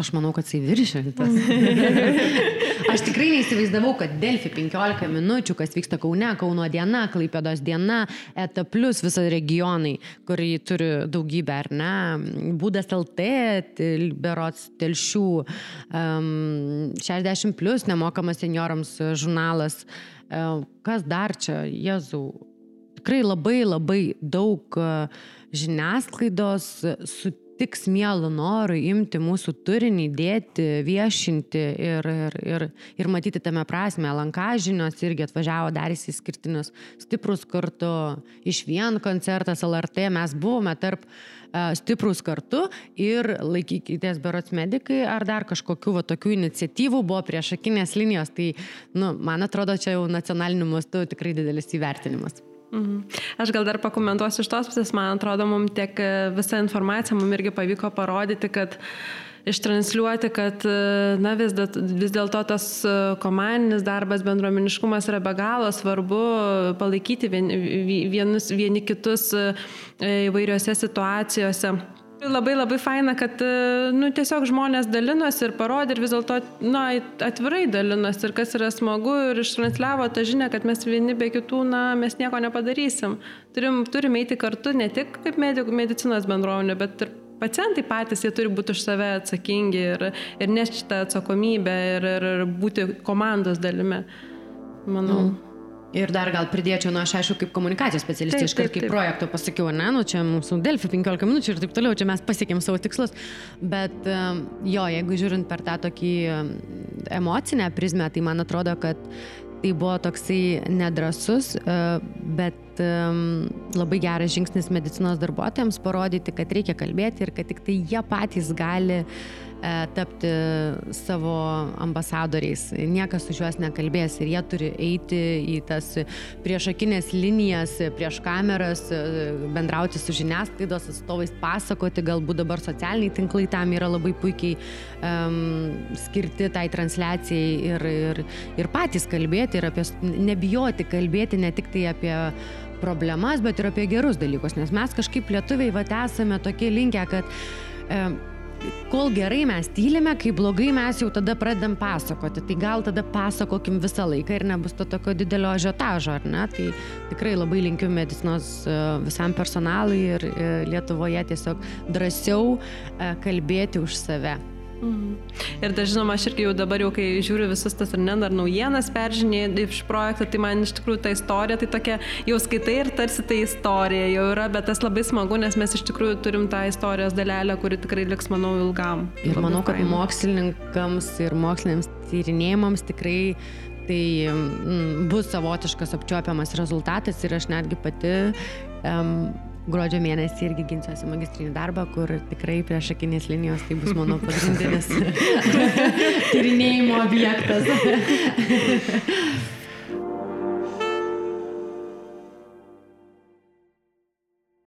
Aš manau, kad jisai viršintas. Aš tikrai neįsivaizdavau, kad Delfi 15 minučių, kas vyksta Kaune, Kauno diena, Klaipėdos diena, ETA plus visą regionai, kurį turi daugybę, ar ne, būdas LT, berots telšių, um, 60 plus nemokamas seniorams žurnalas. Um, kas dar čia, Jėzau, tikrai labai labai daug žiniasklaidos su sutiks mielų norų imti mūsų turinį, dėti, viešinti ir, ir, ir, ir matyti tame prasme. Lanka žinios irgi atvažiavo, darėsi skirtinius stiprus kartu. Iš vien koncertas LRT mes buvome tarp uh, stiprus kartu ir laikykitės berots medikai ar dar kažkokių va, tokių iniciatyvų buvo priešakinės linijos. Tai, nu, man atrodo, čia jau nacionaliniu mastu tikrai didelis įvertinimas. Mhm. Aš gal dar pakomentuosiu iš tos pusės, man atrodo, mums tiek e, visą informaciją mums irgi pavyko parodyti, kad ištransliuoti, kad e, na, vis, vis dėlto tas e, komandinis darbas, bendruomeniškumas yra be galo svarbu palaikyti vien, vienus, vieni kitus įvairiose situacijose. Labai labai faina, kad e, nu, tiesiog žmonės dalinosi ir parodė ir vis dėlto na, atvirai dalinosi ir kas yra smagu ir ištransliavo tą žinią, kad mes vieni be kitų, na, mes nieko nepadarysim. Turim, turim eiti kartu ne tik kaip medikų medicinos bendruomenė, bet ir pacientai patys, jie turi būti už save atsakingi ir, ir nešti tą atsakomybę ir, ir, ir būti komandos dalimi. Manau. Mm. Ir dar gal pridėčiau, nu aš aišku, kaip komunikacijos specialistė, iškart kaip projekto pasakiau, ne, nu čia mūsų Delfi 15 minučių ir taip toliau, čia mes pasiekėm savo tikslus, bet jo, jeigu žiūrint per tą tokį emocinę prizmę, tai man atrodo, kad tai buvo toksai nedrasus, e, bet labai geras žingsnis medicinos darbuotojams parodyti, kad reikia kalbėti ir kad tik tai jie patys gali E, tapti savo ambasadoriais. Niekas už juos nekalbės ir jie turi eiti į tas priešakinės linijas, prieš kameras, e, bendrauti su žiniasklaidos atstovais, pasakoti, galbūt dabar socialiniai tinklai tam yra labai puikiai um, skirti tai transliacijai ir, ir, ir patys kalbėti ir apie, nebijoti kalbėti ne tik tai apie problemas, bet ir apie gerus dalykus, nes mes kažkaip lietuviai va esame tokie linkę, kad um, kol gerai mes tylime, kai blogai mes jau tada pradedam pasakoti. Tai gal tada pasakokim visą laiką ir nebus to tokio didelio žiotažo, ar ne? Tai tikrai labai linkiu medicinos e, visam personalui ir e, Lietuvoje tiesiog drąsiau e, kalbėti už save. Mhm. Ir dar žinoma, aš irgi jau dabar, jau kai žiūriu visus tas ar ne, dar naujienas peržinėjai iš projekto, tai man iš tikrųjų ta istorija, tai tokia, jau skaitai ir tarsi tai istorija jau yra, bet tas labai smagu, nes mes iš tikrųjų turim tą istorijos dalelę, kuri tikrai liks, manau, ilgam. Ir labai manau, kad faina. mokslininkams ir moksliniams tyrinėjimams tikrai tai mm, bus savotiškas apčiuopiamas rezultatas ir aš netgi pati um, gruodžio mėnesį irgi ginsiuosi magistrinį darbą, kur tikrai prieš akinės linijos tai bus mano pagrindinis tyrinėjimo objektas.